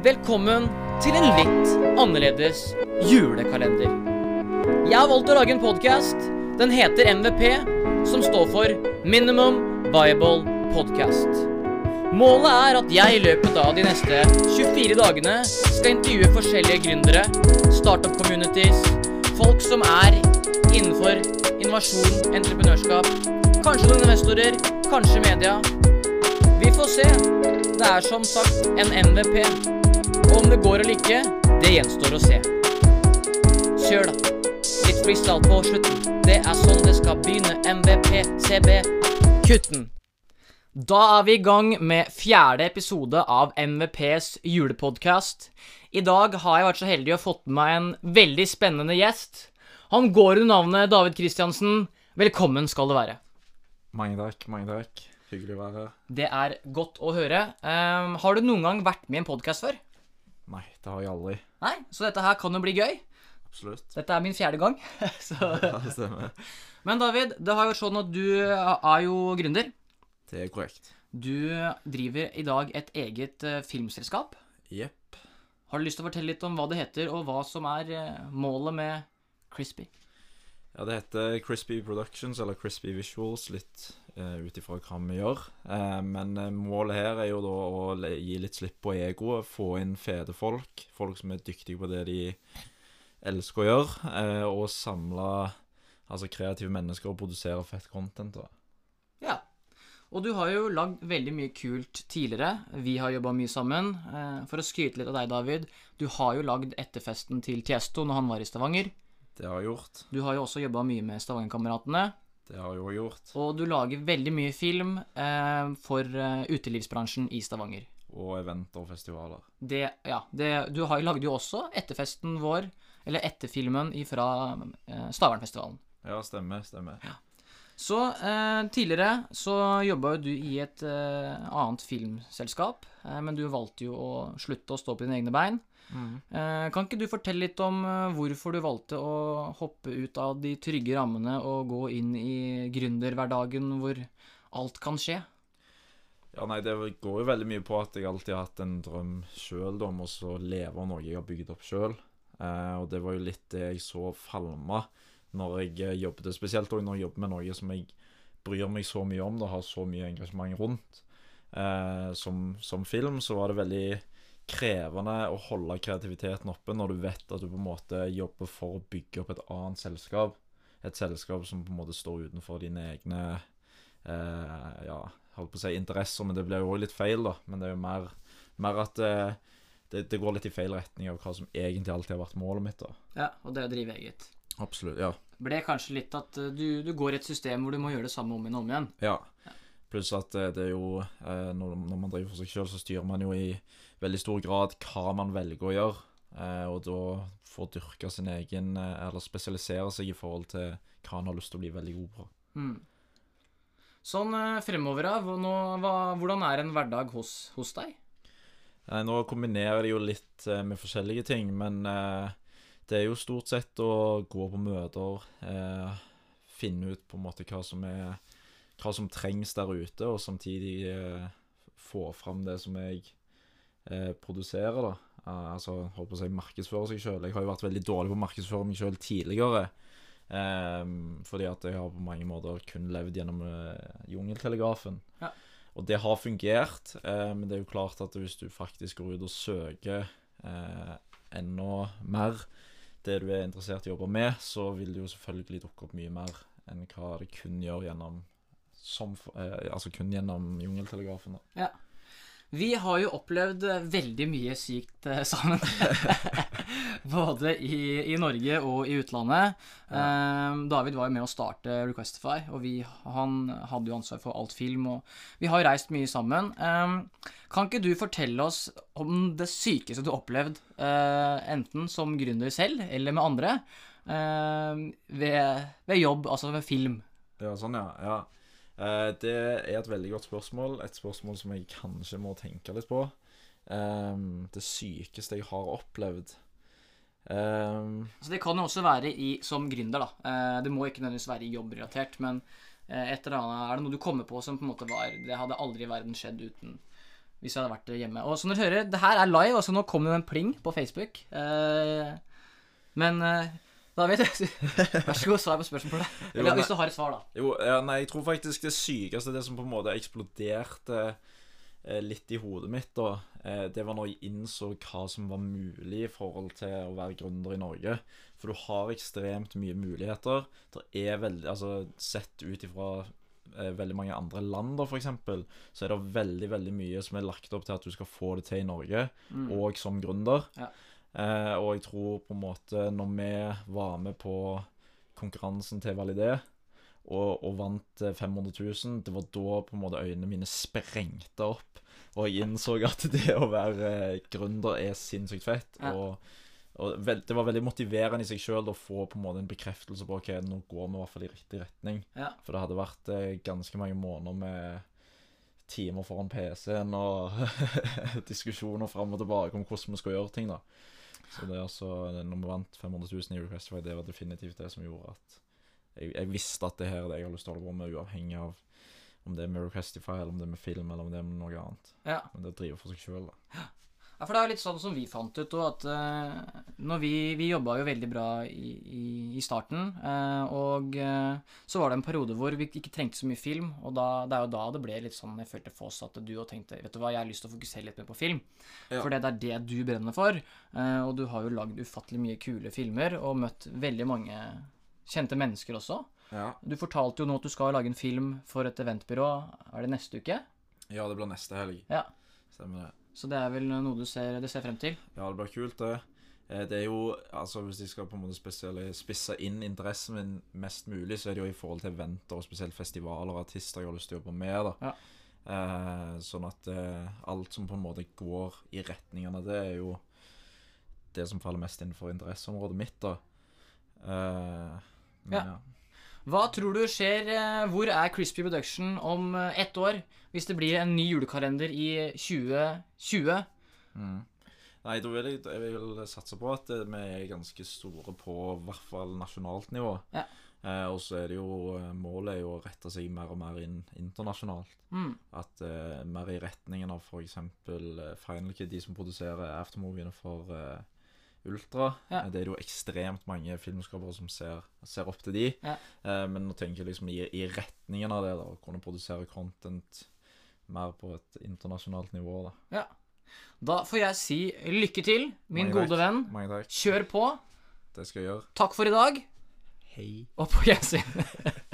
Velkommen til en litt annerledes julekalender. Jeg har valgt å lage en podkast. Den heter MVP, som står for Minimum Viable Podcast. Målet er at jeg i løpet av de neste 24 dagene skal intervjue forskjellige gründere, startup communities, folk som er innenfor innovasjon, entreprenørskap, kanskje noen investorer, kanskje media. Vi får se. Det er som sagt en MVP. Og om det går eller ikke, det gjenstår å se. Kjør, da. Litt freestyle på slutten. Det er sånn det skal begynne. MVP, CB, kutten. Da er vi i gang med fjerde episode av MVPs julepodkast. I dag har jeg vært så heldig å fått med meg en veldig spennende gjest. Han går under navnet David Kristiansen. Velkommen skal du være. Mange takk, mange takk. Hyggelig å være her. Det er godt å høre. Um, har du noen gang vært med i en podkast før? Nei, det har jeg aldri. Nei, så dette her kan jo bli gøy. Absolutt. Dette er min fjerde gang. så. Ja, det stemmer. Men David, det har jo vært sånn at du er jo gründer. Det er korrekt. Du driver i dag et eget eh, filmselskap. Jepp. Har du lyst til å fortelle litt om hva det heter, og hva som er eh, målet med Crispy? Ja, det heter Crispy Productions, eller Crispy Visuals, litt ut ifra hva vi gjør. Eh, men eh, målet her er jo da å gi litt slipp på egoet, få inn fete folk, folk som er dyktige på det de elsker å gjøre, eh, og samle altså kreative mennesker og produsere fett content. da. Ja. Og du har jo lagd veldig mye kult tidligere. Vi har jobba mye sammen. Eh, For å skryte litt av deg, David. Du har jo lagd etterfesten til Tiesto når han var i Stavanger. Det har jeg gjort. Du har jo også jobba mye med Stavangerkameratene. Det har jeg jo gjort. Og du lager veldig mye film eh, for eh, utelivsbransjen i Stavanger. Og eventer og festivaler. Det, ja, det, du har, lagde jo også etterfesten vår, eller etterfilmen fra eh, Stavernfestivalen. Ja, stemmer, stemmer. Så eh, tidligere så jobba jo du i et eh, annet filmselskap, eh, men du valgte jo å slutte å stå på dine egne bein. Eh, kan ikke du fortelle litt om eh, hvorfor du valgte å hoppe ut av de trygge rammene og gå inn i gründerhverdagen hvor alt kan skje? Ja, nei, Det går jo veldig mye på at jeg alltid har hatt en drøm sjøl om å leve av noe jeg har bygd opp sjøl. Eh, og det var jo litt det jeg så falma når jeg jobber jobbet, spesielt når jeg jobber med noe som jeg bryr meg så mye om, det har så mye engasjement rundt. Eh, som, som film så var det veldig krevende å holde kreativiteten oppe når du vet at du på en måte jobber for å bygge opp et annet selskap. Et selskap som på en måte står utenfor dine egne eh, ja, holdt på å si interesser, men det blir jo også litt feil, da. Men det er jo mer, mer at eh, det, det går litt i feil retning av hva som egentlig alltid har vært målet mitt. da. Ja, og det å drive eget. Absolutt, ja. Ble kanskje litt at eh, du, du går i et system hvor du må gjøre det samme om igjen og om igjen. ja. Pluss at eh, det er jo eh, når, når man driver for seg sjøl, så styrer man jo i veldig stor grad hva man velger å gjøre. Og da få dyrke sin egen Eller spesialisere seg i forhold til hva han har lyst til å bli veldig god på. Mm. Sånn fremover, da. hvordan er en hverdag hos, hos deg? Nei, nå kombinerer de jo litt eh, med forskjellige ting, men eh, det er jo stort sett å gå på møter, eh, finne ut på en måte hva som er hva som trengs der ute, og samtidig eh, få fram det som jeg eh, produserer, da. Eh, altså, holdt på å si markedsføre seg sjøl. Jeg har jo vært veldig dårlig på å markedsføre meg sjøl tidligere. eh, fordi at jeg har på mange måter kun levd gjennom eh, jungeltelegrafen. Ja. Og det har fungert, eh, men det er jo klart at hvis du faktisk går ut og søker eh, enda mer det du er interessert i å jobbe med, så vil det jo selvfølgelig dukke opp mye mer enn hva det kun gjør gjennom som, eh, altså kun gjennom jungeltelegrafen. da. Vi har jo opplevd eh, veldig mye sykt eh, sammen. Både i, i Norge og i utlandet. Eh, David var jo med å starte Requestify, og vi, han hadde jo ansvar for alt film. Og vi har reist mye sammen. Um, kan ikke du fortelle oss om det sykeste du har opplevd, uh, enten som gründer selv eller med andre, uh, ved, ved jobb, altså ved film? Ja, sånn, ja. ja. Eh, det er et veldig godt spørsmål. Et spørsmål som jeg kanskje må tenke litt på. Ehm, det sykeste jeg har opplevd Ehm, Så Det kan jo også være i, som gründer, da. Eh, det må ikke nødvendigvis være jobbrelatert, men eh, et eller annet, er det noe du kommer på som på en måte var Det hadde aldri i verden skjedd uten hvis jeg hadde vært hjemme. Og som dere hører, det her er live, altså nå kom det en pling på Facebook. Men da vet jeg Vær så god, svar på spørsmålet. Jo, Eller nei- hvis du har et svar, da. Jo, ja, nei, jeg tror faktisk det sykeste, det som på en måte eksploderte eh, litt i hodet mitt, da, eh, det var når jeg innså hva som var mulig i forhold til å være gründer i Norge. For du har ekstremt mye muligheter. Det er veldig Altså, sett ut ifra eh, veldig mange andre land, da, eksempel, så er det veldig, veldig mye som er lagt opp til at du skal få det til i Norge, Mm. og som gründer. Ja. Eh, og jeg tror på en måte når vi var med på konkurransen til Validé og, og vant eh, 500 000, det var da på en måte øynene mine sprengte opp. Og jeg innså at det å være eh, gründer er sinnssykt fett. Ja. Og, og det var veldig motiverende i seg sjøl å få på en måte en bekreftelse på ok, nå går vi i hvert fall i riktig retning. Ja. For det hadde vært eh, ganske mange måneder med timer foran PC-en og diskusjoner fram og tilbake om hvordan vi skal gjøre ting. da. Så det er altså, når vi vant 500 000 i Requestify, det var definitivt det som gjorde at jeg, jeg visste at det her er det jeg har lyst til å holde på med, uavhengig av om det er med Requestify, eller om det er med film, eller om det er med noe annet. Ja. Men det driver for seg sjøl, da. Ja, for det er jo litt sånn som vi fant ut, òg, at eh, når vi, vi jobba jo veldig bra i, i, i starten, eh, og eh, så var det en periode hvor vi ikke trengte så mye film, og da, det er jo da det ble litt sånn, jeg følte for oss at du òg tenkte, vet du hva, jeg har lyst til å fokusere litt mer på film, Ja. for det er det du brenner for, og du har jo lagd ufattelig mye kule filmer, og møtt veldig mange kjente mennesker også. Ja. Du fortalte jo nå at du skal lage en film for et eventbyrå, er det neste uke? ja, det blir neste helg. Ja. Stemmer det. Så det er vel noe du ser, du ser frem til? Ja, det blir kult, det. Eh, Det er jo, altså Hvis jeg skal på en måte spisse inn interessen min mest mulig, så er det jo i forhold til eventer og spesielt festivaler og artister jeg har lyst til å jobbe med. da. Ja. Eh, sånn at eh, alt som på en måte går i retningen av det, er jo det som faller mest innenfor interesseområdet mitt. da. Eh, men Ja. ja. Hva tror du skjer eh, Hvor er Crispy Production om eh, ett år? Hvis det blir en ny julekalender i 2020? Mm. Nei, da vil jeg, jeg vil satse på at eh, vi er ganske store på i hvert fall nasjonalt nivå. Ja. Eh, og så er det jo Målet er jo å rette seg mer og mer inn internasjonalt. Mm. At eh, mer i retningen av f.eks. Final Kid, de som produserer aftermoviene for eh, Ultra. Ja. Eh, Det er jo ekstremt mange filmskapere som ser, ser opp til de. Ja. Eh, men nå tenker jeg liksom i, i retningen av det, da. Å kunne produsere content mer på et internasjonalt nivå, da. Da får jeg si lykke til, min Mange gode takk. venn. Kjør på. Det skal jeg gjøre. Takk for i dag, Hei. og på gjensyn.